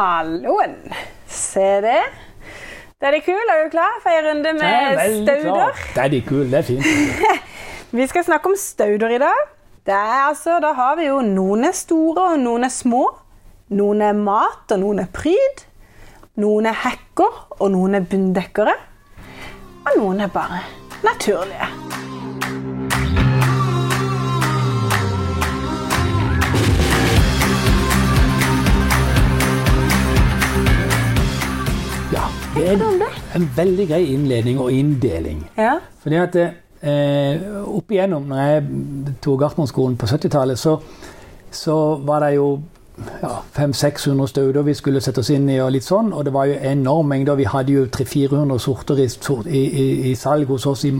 Halloen! Se det. Det er de kul. Er du klar for en runde med stauder? Det er de kul, det er fint. Vi skal snakke om stauder i dag. Det er altså, da har vi jo noen er store og noen er små. Noen er mat og noen er pryd. Noen er hekker og noen er bunndekkere. Og noen er bare naturlige. Det er en, en veldig grei innledning og inndeling. Ja. Fordi at eh, opp igjennom, når jeg tok Gartnerskolen på 70-tallet, så, så var det jo ja, 500-600 stauder vi skulle sette oss inn i, og litt sånn, og det var jo enorm mengde. Vi hadde jo 300-400 sorter i, i, i, i salg hos oss i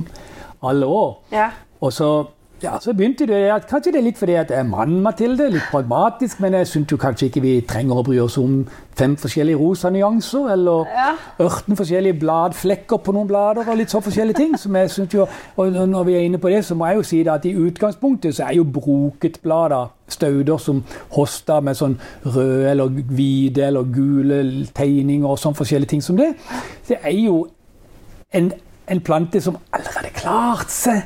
alle år. ja. Og så, ja, så begynte det at Kanskje det er litt fordi at jeg er mann, Mathilde, litt pragmatisk, men jeg syns kanskje ikke vi trenger å bry oss om fem forskjellige rosa nyanser, eller Ja. 18 forskjellige bladflekker på noen blader, og litt så forskjellige ting. som jeg synes jo, og Når vi er inne på det, så må jeg jo si at i utgangspunktet så er jo broketblader stauder som hoster med sånn røde eller hvite eller gule tegninger og sånn forskjellige ting som det. Det er jo en, en plante som allerede klart seg.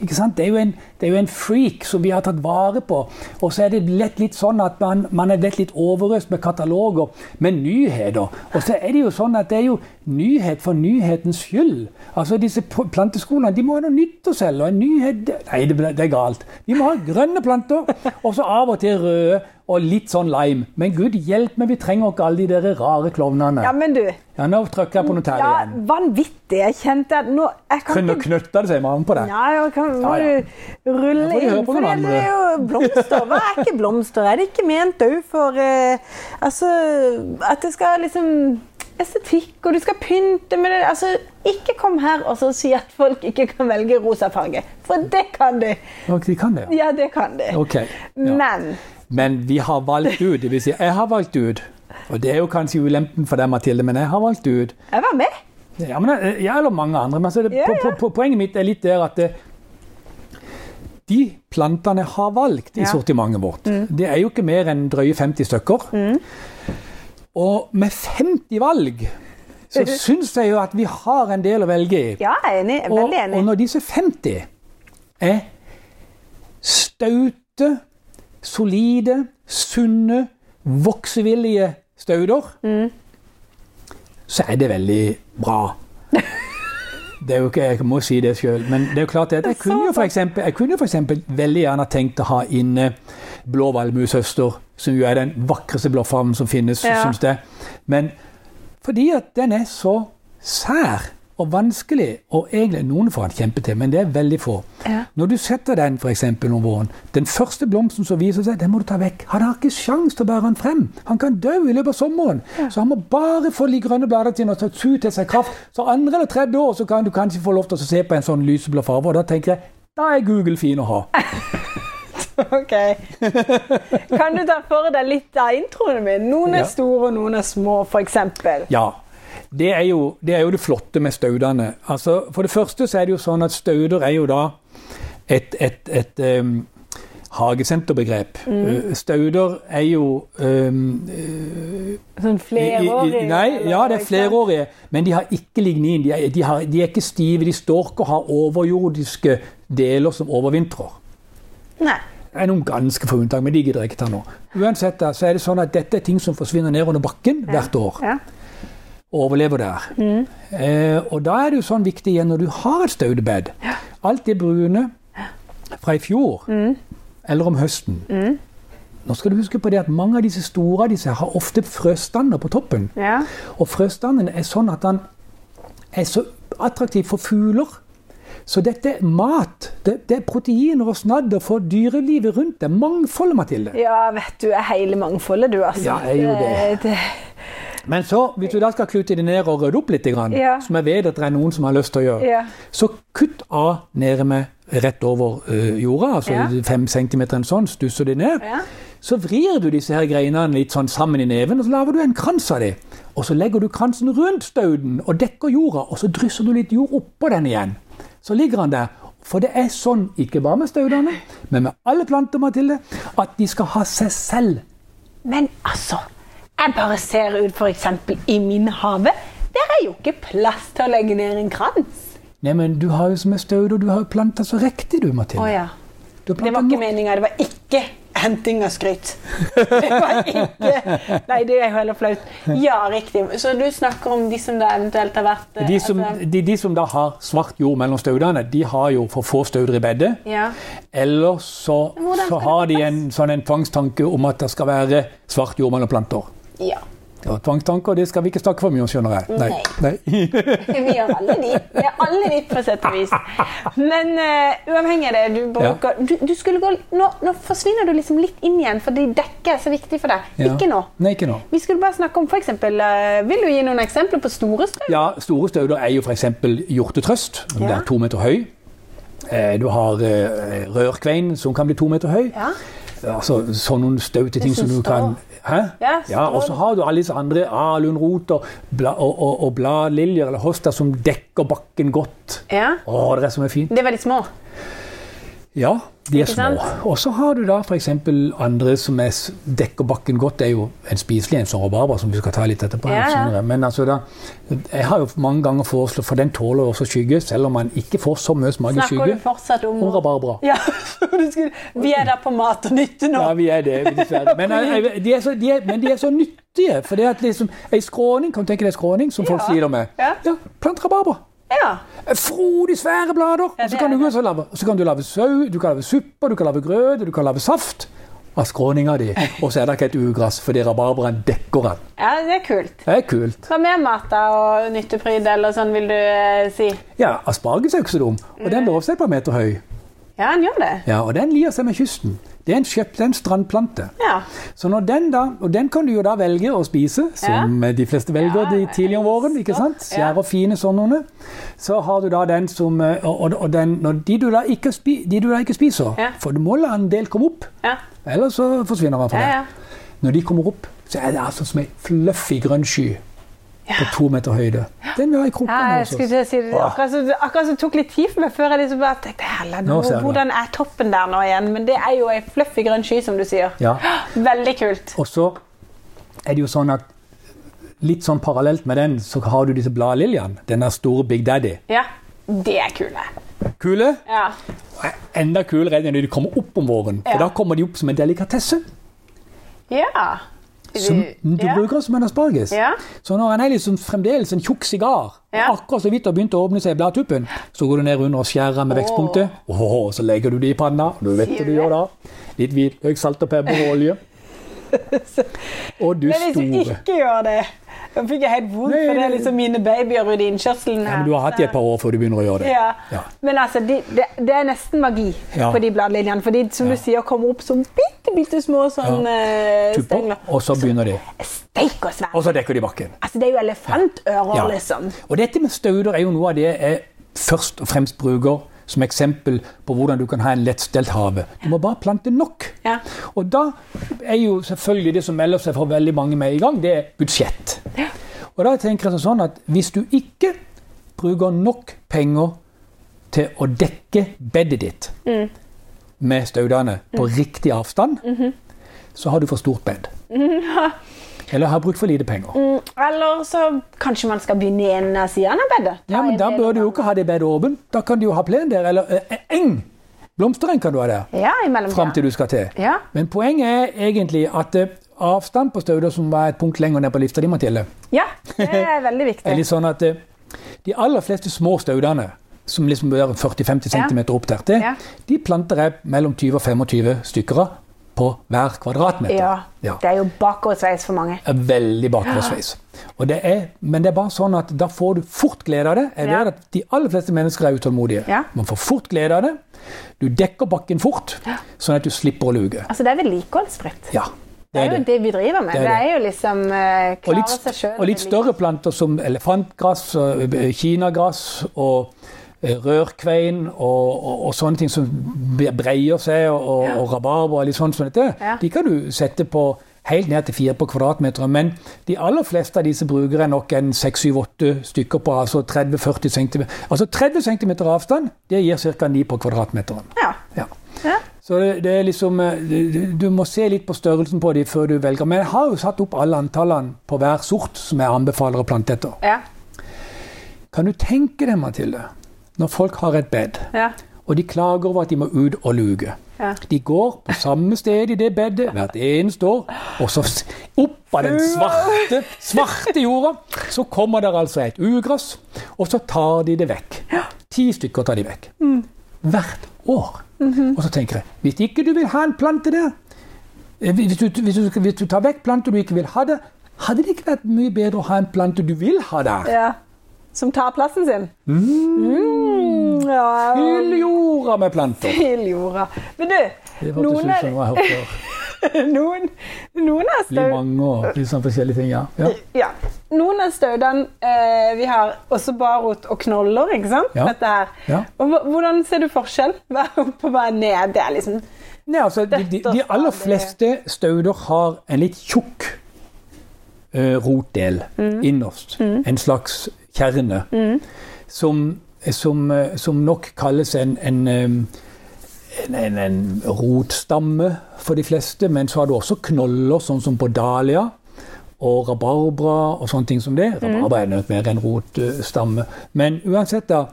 Ikke sant? Det, er jo en, det er jo en freak som vi har tatt vare på. Og så er det lett litt sånn at man, man er lett litt overøst med kataloger med nyheter. Og så er det jo sånn at det er jo nyhet for nyhetens skyld. Altså Disse planteskolene de må ha noe nytt å selge. og en nyhet, Nei, det, det er galt. Vi må ha grønne planter, og så av og til røde og litt sånn lime. Men gud hjelp meg, vi trenger ikke alle de der rare klovnene. ja, men du. Ja, Nå trykker jeg på noe tær Ja, igjen. vanvittig. Jeg kjente at nå jeg kan Kunne ikke knøtta det seg i magen på deg. Ja, ja, kan, Ja, ja. Rulle inn. For det er jo blomster. Hva er ikke blomster? Er det ikke ment òg for eh, Altså at det skal liksom Estetikk, og du skal pynte med det. Altså, ikke kom her og så si at folk ikke kan velge rosa farge. For det kan de. De kan det, ja. Ja, det kan de. Ok. Ja. Men Men vi har valgt ut, det vil si jeg har valgt ut, og det er jo kanskje ulempen for deg, Mathilde, men jeg har valgt ut jeg var med. ja, men jeg, eller mange andre. Men altså, det, Ja, po, po, poenget mitt er litt der at det, de plantene har valgt i Ja. sortimentet vårt, det er jo ikke mer enn drøye 50 stykker. Og med 50 valg så syns jeg jo at vi har en del å velge i. Ja, jeg er enig. Jeg er Og, Veldig enig. og når disse 50 er staute, solide, sunne, voksevillige stauder, Mm. så er det veldig bra. Det er jo ikke, Jeg må si det sjøl, men det er jo klart at jeg kunne jo jeg kunne jo for eksempel veldig gjerne tenkt å ha inne blå valmuesøster, som jo er den vakreste blåfarmen som finnes, Ja. syns jeg. Men fordi at den er så sær og vanskelig, og egentlig noen får han kjempe til, men det er veldig få. Ja. Når du setter den for eksempel om våren, den første blomsten som viser seg, den må du ta vekk. Han har ikke sjans til å bære den frem. Han kan dø i løpet av sommeren. Så han må bare få de grønne bladene sine og ta su til seg kraft. Så andre eller tredje år så kan du kanskje få lov til å se på en sånn lyseblå farge, og da tenker jeg da er Google fin å ha. Ok. Kan du ta for deg litt av introen min? Noen er Ja. store, og noen er små, f.eks. Ja. Det er, jo, det er jo det flotte med staudene. Altså, for det første så er det jo sånn at stauder er jo da et, et, et um, hagesenterbegrep. Mm. Stauder er jo um, Sånn i- i- flerårig? i- Nei, ja, det er flerårige, men de har ikke lignin. De er, de, har, de er ikke stive. De står ikke og har overjordiske deler som overvintrer. Nei. Det er noen ganske få unntak, men de gidder jeg ikke ta nå. Uansett da, så er det sånn at dette er ting som forsvinner ned under bakken hvert år. Ja. Overlever der. Eh, og da er det jo sånn viktig igjen når du har et staudebed. Alt det brune fra i fjor, eller om høsten. Nå skal du huske på det at Mange av disse store av disse har ofte frøstander på toppen. Ja. Og frøstanden er sånn at den er så attraktiv for fugler. Så dette er mat. Det, det er proteiner og snadder for dyrelivet rundt det. Mangfoldet, Mathilde. ja, vet du, er hele mangfoldet, du, altså. Ja, jeg er jo det. det. Men så, hvis du da skal klute det ned og rydde opp litt, grann, Ja. som jeg vet at det er noen som har lyst til å gjøre, Ja. så kutt av nede med rett over eh, jorda, altså Ja. fem centimeter en sånn, stusser det ned. Ja. Så vrir du disse her greinene litt sånn sammen i neven, og så lager du en krans av dem. Og så legger du kransen rundt stauden og dekker jorda, og så drysser du litt jord oppå den igjen. Så ligger han der. For det er sånn, ikke bare med staudene, men med alle planter, Mathilde, at de skal ha seg selv. Men altså, jeg bare ser ut f.eks. i min hage. Der er jo ikke plass til å legge ned en krans. Nei, men du har jo som er og du har jo planta så riktig, du, Mathilde. Mathilde. ja. Du Det var ikke meninga. Det var ikke henting av skryt. Det var ikke Nei, det er jo heller flaut. Ja, riktig. Så du snakker om de som da eventuelt har vært eh, De som, altså- de, de som da har svart jord mellom staudene, de har jo for få stauder i bedet. Ja. Eller så, så har de en sånn en tvangstanke om at det skal være svart jord mellom planter. Ja. Og tvangstanker det skal vi ikke snakke for mye om, skjønner jeg. Nei. Nei. Vi har alle de. Vi er alle de på sett og vis. Men uh, uavhengig av det, du bruker du, du skulle gå, nå, nå forsvinner du liksom litt inn igjen, fordi dekket er så viktig for deg. Ja. Ikke nå. Nei, ikke nå. Vi skulle bare snakke om for eksempel, eh, Vil du gi noen eksempler på store støv? Ja, store stauder er jo f.eks. hjortetrøst, som Det er to meter høy. Eh, Du har uh, rørkvein, som kan bli to meter høy. Ja. Altså sånne staute ting som du kan? Ja, Ja, og så har du alle disse andre, alunrot og, bla, og, og, og bladliljer eller hosta, som dekker bakken godt. ja. Å, det er som er fint. Det er veldig små. Ja, de er små. Og så har du da f.eks. andre som er, dekker bakken godt. Det er jo en spiselig en som rabarbra, som vi skal ta litt etterpå. Ja, ja. Men altså da, jeg har jo mange ganger foreslått, for den tåler også skygge, selv om man ikke får så mye smak i Snakker du fortsatt om Om rabarbra. Ja, Vi er der på mat og nytte nå. Ja, vi er det, dessverre. Men, jeg, de er så, de er, men de er så nyttige. For det at liksom, ei skråning, kan du tenke deg skråning, som folk Ja. sliter med? Ja. Ja, plant rabarbra. Ja. Frodig svære blader. Ja, og så kan du, også lave, så kan du lage sau, du kan lage suppe, du kan lage grøt, du kan lage saft av skråninga di. Og så er det ikke et ugress, fordi rabarbraen dekker den. ja, det er kult. Det er kult. Hva mer mat og nyttepryd eller sånn, vil du eh, si? Ja, asparges er ikke så dum. Og den lover seg et par meter høy. Ja, den gjør det. Ja, Og den lier seg med kysten. Det er en kjøpt, en strandplante. Ja. Så når den da, Og den kan du jo da velge å spise, som de fleste velger Ja, de tidlig om våren. ikke sant? Ja. Skjære fine sånne. Så har du da den som eh, Og, og, den, når de, du da ikke spi, de du da ikke spiser, Ja. for du må la en del komme opp, Ja. ellers så forsvinner den fra Ja, deg. ja. Når de kommer opp, så er det altså som ei fluffy grønn sky på to meter høyde. Den vil ha i Ja, jeg si det. Akkurat som det tok litt tid for meg før jeg liksom bare tenkte Hella, Nå hvordan er toppen der nå igjen? Men det er jo ei fluffy grønn sky, som du sier. Ja. Veldig kult. Og så er det jo sånn at litt sånn parallelt med den, så har du disse bladliljene. Den der store Big Daddy. Ja, det er kule. Kule. Ja. Enda kulere er det når de kommer opp om våren. For Ja. da kommer de opp som en delikatesse. Ja. Som du ja. bruker som en asparges. Ja. Så når han er liksom fremdeles en tjukk sigar, Ja. og akkurat så vidt har begynt å åpne seg i bladtuppen, så går du ned under og skjærer med vekstpunktet, og så legger du det i panna. Du vet hva du gjør da. Litt hvitløk, salt og pepper og olje. Og du Men hvis du ikke gjør det Da fikk jeg helt vondt, for det er liksom mine babyer i innkjørselen Ja, men du har hatt dem et par år før du begynner å gjøre det. Ja. Ja. Men altså, de, det, det er nesten magi Ja. på de bladlinjene. For de, som du sier, kommer opp som bitte, bitte små sånn eh, stengler. og så begynner de. Steik og svær. Og så dekker de bakken. Altså, det er jo elefantører, liksom. Og dette med stauder er jo noe av det jeg først og fremst bruker som eksempel på hvordan du kan ha en lettstelt hage. Du må bare plante nok. Ja. Og da er jo selvfølgelig det som melder seg for veldig mange med i gang, det er budsjett. Og da tenker jeg sånn at hvis du ikke bruker nok penger til å dekke bedet ditt Mm. med staudene på riktig avstand, Mhm. så har du for stort bed. Eller har brukt for lite penger. Mm, Eller så kanskje man skal begynne i en av sidene av bedet. Ja, men Da bør du jo ikke ha det bedet åpent. Da kan du jo ha plen der, eller eh, eng. Blomstereng kan du ha der, Ja, fram til du skal til. Ja. Men poenget er egentlig at eh, avstand på stauder som var et punkt lenger ned på lista di, Mathilde, ja, det er veldig er viktig. litt sånn at eh, de aller fleste små staudene, som liksom bør 40-50 Ja. cm opp der til, Ja. de planter jeg mellom 20 og 25 stykker av på hver kvadratmeter. Ja, Ja. Det er jo bakoversveis for mange. er veldig bakoversveis. Og det er, men det er bare sånn at da får du fort glede av det. Jeg Ja. at De aller fleste mennesker er utålmodige. Ja. Man får fort glede av det. Du dekker bakken fort, sånn at du slipper å luge. Altså, det er vedlikeholdsfritt. Ja, Det er jo det vi driver med. Det Det Det er, jo liksom uh, Og klare seg sjøl. og litt større planter som elefantgress, og, eh, og eh, rørkvein og, og, og sånne ting som breier seg, og, ja. og rabarber og litt sånt som dette, Ja. de kan du sette på helt ned til fire på kvadratmeteren. Men de aller fleste av disse bruker jeg nok en 6-7-8 stykker på, altså 30-40 cm. Altså 30 cm avstand, det gir ca. 9 på kvadratmeteren. Ja. Ja. Så det, det er liksom eh, Du må se litt på størrelsen på dem før du velger. Men jeg har jo satt opp alle antallene på hver sort som jeg anbefaler å plante etter. Ja. Kan du tenke deg, Mathilde, når folk har et bed, Ja. og de klager over at de må ut og luke. Ja. De går på samme sted i det bedet hvert eneste år, og så opp av den svarte, svarte jorda, så kommer det altså et ugress, og så tar de det vekk. Ti stykker tar de vekk. Hvert år. Og så tenker jeg, hvis ikke du vil ha en plante der, eh, hvis du, hvis du, hvis du tar vekk planter du ikke vil ha der, hadde det ikke vært mye bedre å ha en plante du vil ha der? ja. Som tar plassen sin. Mm, ja. Fyll jorda med planter. Fyll jorda. Men du, noen, før. noen, noen av Blir mange og litt sånn forskjellige ting, ja. ja. Ja. Noen av staudene eh, Vi har også barot og knoller, ikke sant? Ja. Dette her. Ja. Og hvordan ser du forskjell? på er oppe og hva er ned? Det er liksom Nei, altså, de, de, de aller fleste stauder har en litt tjukk uh, rotdel innerst. En slags kjerne. Som, som, eh, som nok kalles en, en, en, en, rotstamme for de fleste. Men så har du også knoller, sånn som på dahlia. Og rabarbra og sånne ting som det. Rabarbra er nødt mer en rotstamme. Men uansett, da,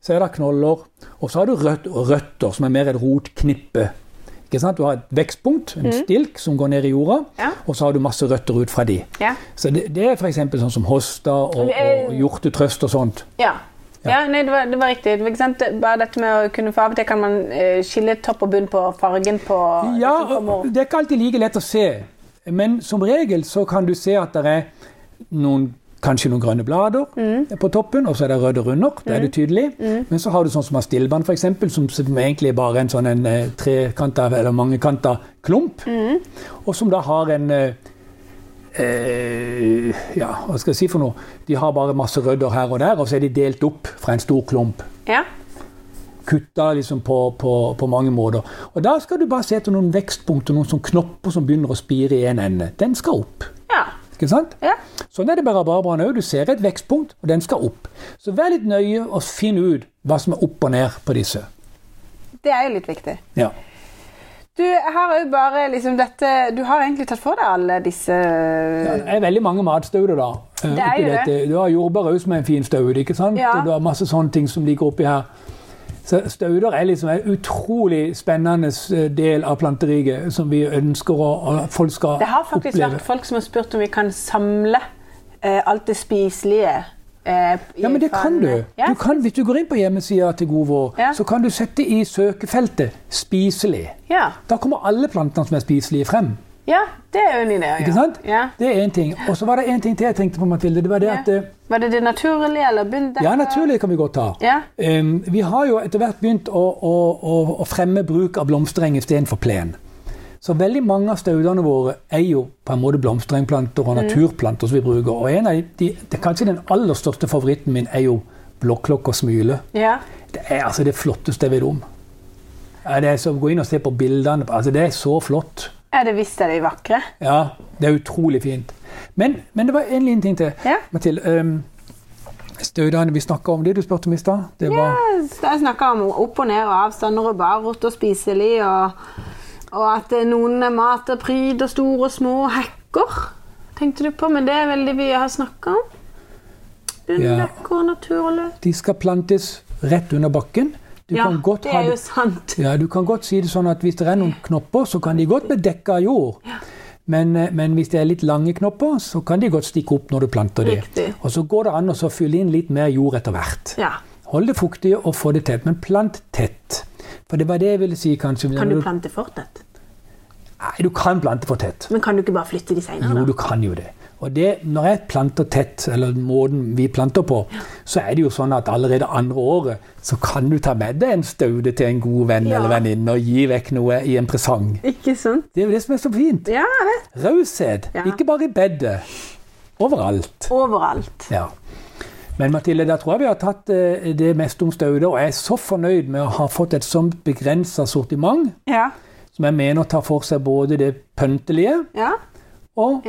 så er det knoller. Og så har du røtter, som er mer et rotknippe. Ikke sant? Du har et vekstpunkt, en stilk, som går ned i jorda. Ja. Og så har du masse røtter ut fra de. Ja. Så det, det er f.eks. sånn som hosta og, og hjortetrøst og sånt. Ja. Ja, nei, det var, det var riktig. Ikke sant? Bare dette med å kunne få Av og til kan man eh, skille topp og bunn på fargen på Ja, det det er ikke alltid like lett å se. Men som regel så kan du se at det er noen, kanskje noen grønne blader på toppen, og så er det røde runder. Det er det tydelig. Men så har du sånn som har stillbånd, f.eks., som, som egentlig er bare en sånn en eh, trekanta eller mangekanta klump. Og som da har en eh, eh, Ja, hva skal jeg si for noe? De har bare masse rødder her og der, og så er de delt opp fra en stor klump Ja. kutta liksom på, på, på mange måter. Og Da skal du bare se etter noen vekstpunkter, noen sånn knopper som begynner å spire i en ende. Den skal opp. ja. Ikke sant? Ja. Sånn er det bare rabarbraen òg. Du ser et vekstpunkt, og den skal opp. Så vær litt nøye og finn ut hva som er opp og ned på disse. Det er jo litt viktig. Ja. Du har jo bare liksom dette Du har egentlig tatt for deg alle disse Ja, Det er veldig mange matstauder, da. Det er jo dette. det. Du har jordbær òg som er en fin staude, ikke sant? Ja. Du har masse sånne ting som ligger oppi her. Så Stauder er liksom en utrolig spennende eh, del av planteriket som vi ønsker at folk skal oppleve. Det har faktisk oppleve. vært folk som har spurt om vi kan samle eh, alt det spiselige. Eh, Ja, men det kan du. Ja. du kan, hvis du går inn på hjemmesida til God vår, Ja. så kan du sette i søkefeltet 'spiselig'. ja. Da kommer alle plantene som er spiselige, frem. Ja, det er jo en idé. Ikke ja. sant? Ja. Det er én ting. Og så var det én ting til jeg tenkte på, Mathilde. Det var det Ja. at eh, Var det det naturlige eller bunn? Ja, naturlig kan vi godt ta. Ja. Um, vi har jo etter hvert begynt å, å, å, å fremme bruk av blomstereng istedenfor plen. Så veldig mange av staudene våre er jo på en måte blomsterengplanter Mm. og naturplanter som vi bruker. Og en av de, de, kanskje den aller største favoritten min er jo blåklokk og smyle. Ja. Det er altså det flotteste jeg vet om. Det er så, Gå inn og se på bildene. altså Det er så flott. Er det visste de vakre? Ja, Det er utrolig fint. Men, men det var en liten ting til. Ja. Mathilde, um, staudene vi snakka om, det du spurte om i stad, Ja, Jeg snakka om opp og ned og avstander og barrot og spiselig, og, og at eh, noen er mat og pryd og store og små hekker. Tenkte du på, men det er veldig det vi har snakka om? Ja, og naturløp. De skal plantes rett under bakken. Du Ja, det er jo sant. Ja, du kan godt si det sånn at hvis det er noen knopper, så kan de godt bli dekka av jord. Men, eh, men hvis det er litt lange knopper, så kan de godt stikke opp når du planter. Riktig. Og så går det an å fylle inn litt mer jord etter hvert. Ja. Hold det fuktig og få det tett, men plant tett. For det var det jeg ville si, kanskje. Kan du plante for tett? Nei, du kan plante for tett. Men kan du ikke bare flytte de Jo, seinere? du kan jo det. Og det, når jeg planter tett, eller måten vi planter på, så er det jo sånn at allerede andre året så kan du ta med deg en staude til en god venn Ja. eller venninne og gi vekk noe i en presang. Ikke sant? Det er jo det som er så fint. Ja. Raushet. Ja. Ikke bare i bedet. Overalt. Overalt. Ja. Men Mathilde, da tror jeg vi har tatt eh, det meste om staude, og jeg er så fornøyd med å ha fått et sånt begrensa sortiment, Ja. som jeg mener tar for seg både det pyntelige ja. Og.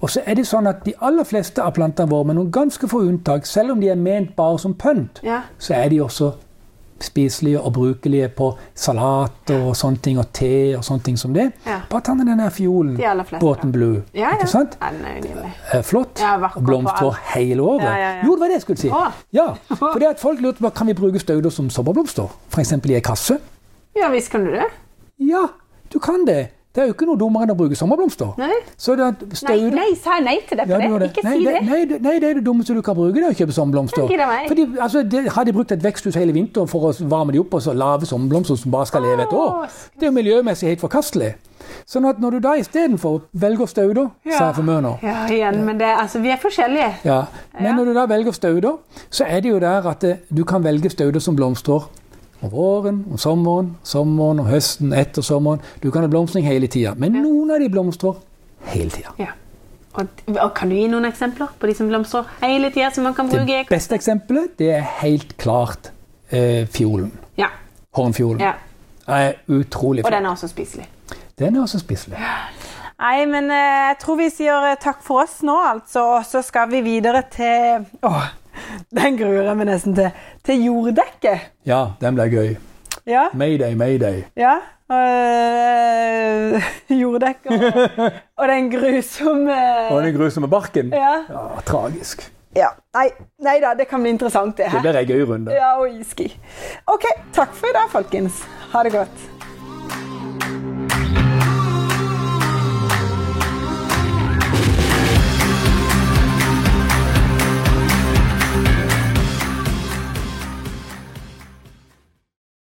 Og så er det sånn at De aller fleste av plantene våre, med noen ganske få unntak, selv om de er ment bare som pynt, Ja. så er de også spiselige og brukelige på salat og sånne ting, og te og sånne ting som det. Ja. Bare ta med den der fiolen. De aller fleste, Båten Blue. Ja, ja. Ikke sant? Ja, er. Eh, Flott. Og blomster hele året. Jo, det var det jeg skulle si. Ja, for det at Folk lurte på kan vi bruke stauder som sommerblomster. F.eks. i ei kasse. Ja visst kan du det. Ja, du kan det. Det er jo ikke noe dummere enn å bruke sommerblomster. Nei. Så det at Nei, nei, sa jeg nei til det Ja, for du det? Ikke nei, si det, nei, nei, det er det dummeste du kan bruke, det er å kjøpe sommerblomster. Fordi, altså, det, har de brukt et veksthus hele vinteren for å varme de opp og så lave sommerblomster som bare skal leve et år? Det er jo miljømessig helt forkastelig. Sånn at når du da istedenfor velger stauder, sa jeg for mye nå Ja, igjen, men det, altså, vi er forskjellige. ja. Men Ja. når du da velger stauder, så er det jo der at eh, du kan velge stauder som blomstrer om våren, om sommeren, sommeren og høsten etter sommeren. Du kan ha blomstring hele tida. Men noen av de blomstrer hele tida. Ja. Og, og Kan du gi noen eksempler på de som blomstrer hele tida, som man kan bruke? Det beste eksempelet det er helt klart eh, fiolen. Ja. Hornfiolen. ja. Er utrolig flott. Og den er også spiselig. Den er også spiselig. Nei, men eh, jeg tror vi sier eh, takk for oss nå, altså. Og så skal vi videre til Åh, den gruer jeg meg nesten til. Til jorddekket. Ja, den ble gøy. Ja. Mayday, mayday. ja. Øh, jorddekk og, og den grusomme Og den grusomme barken. Ja. Ja, tragisk. ja. Nei, nei da, det kan bli interessant, det her. Det blir ei gøy runde. Ja, og iski. OK, takk for i dag, folkens. Ha det godt.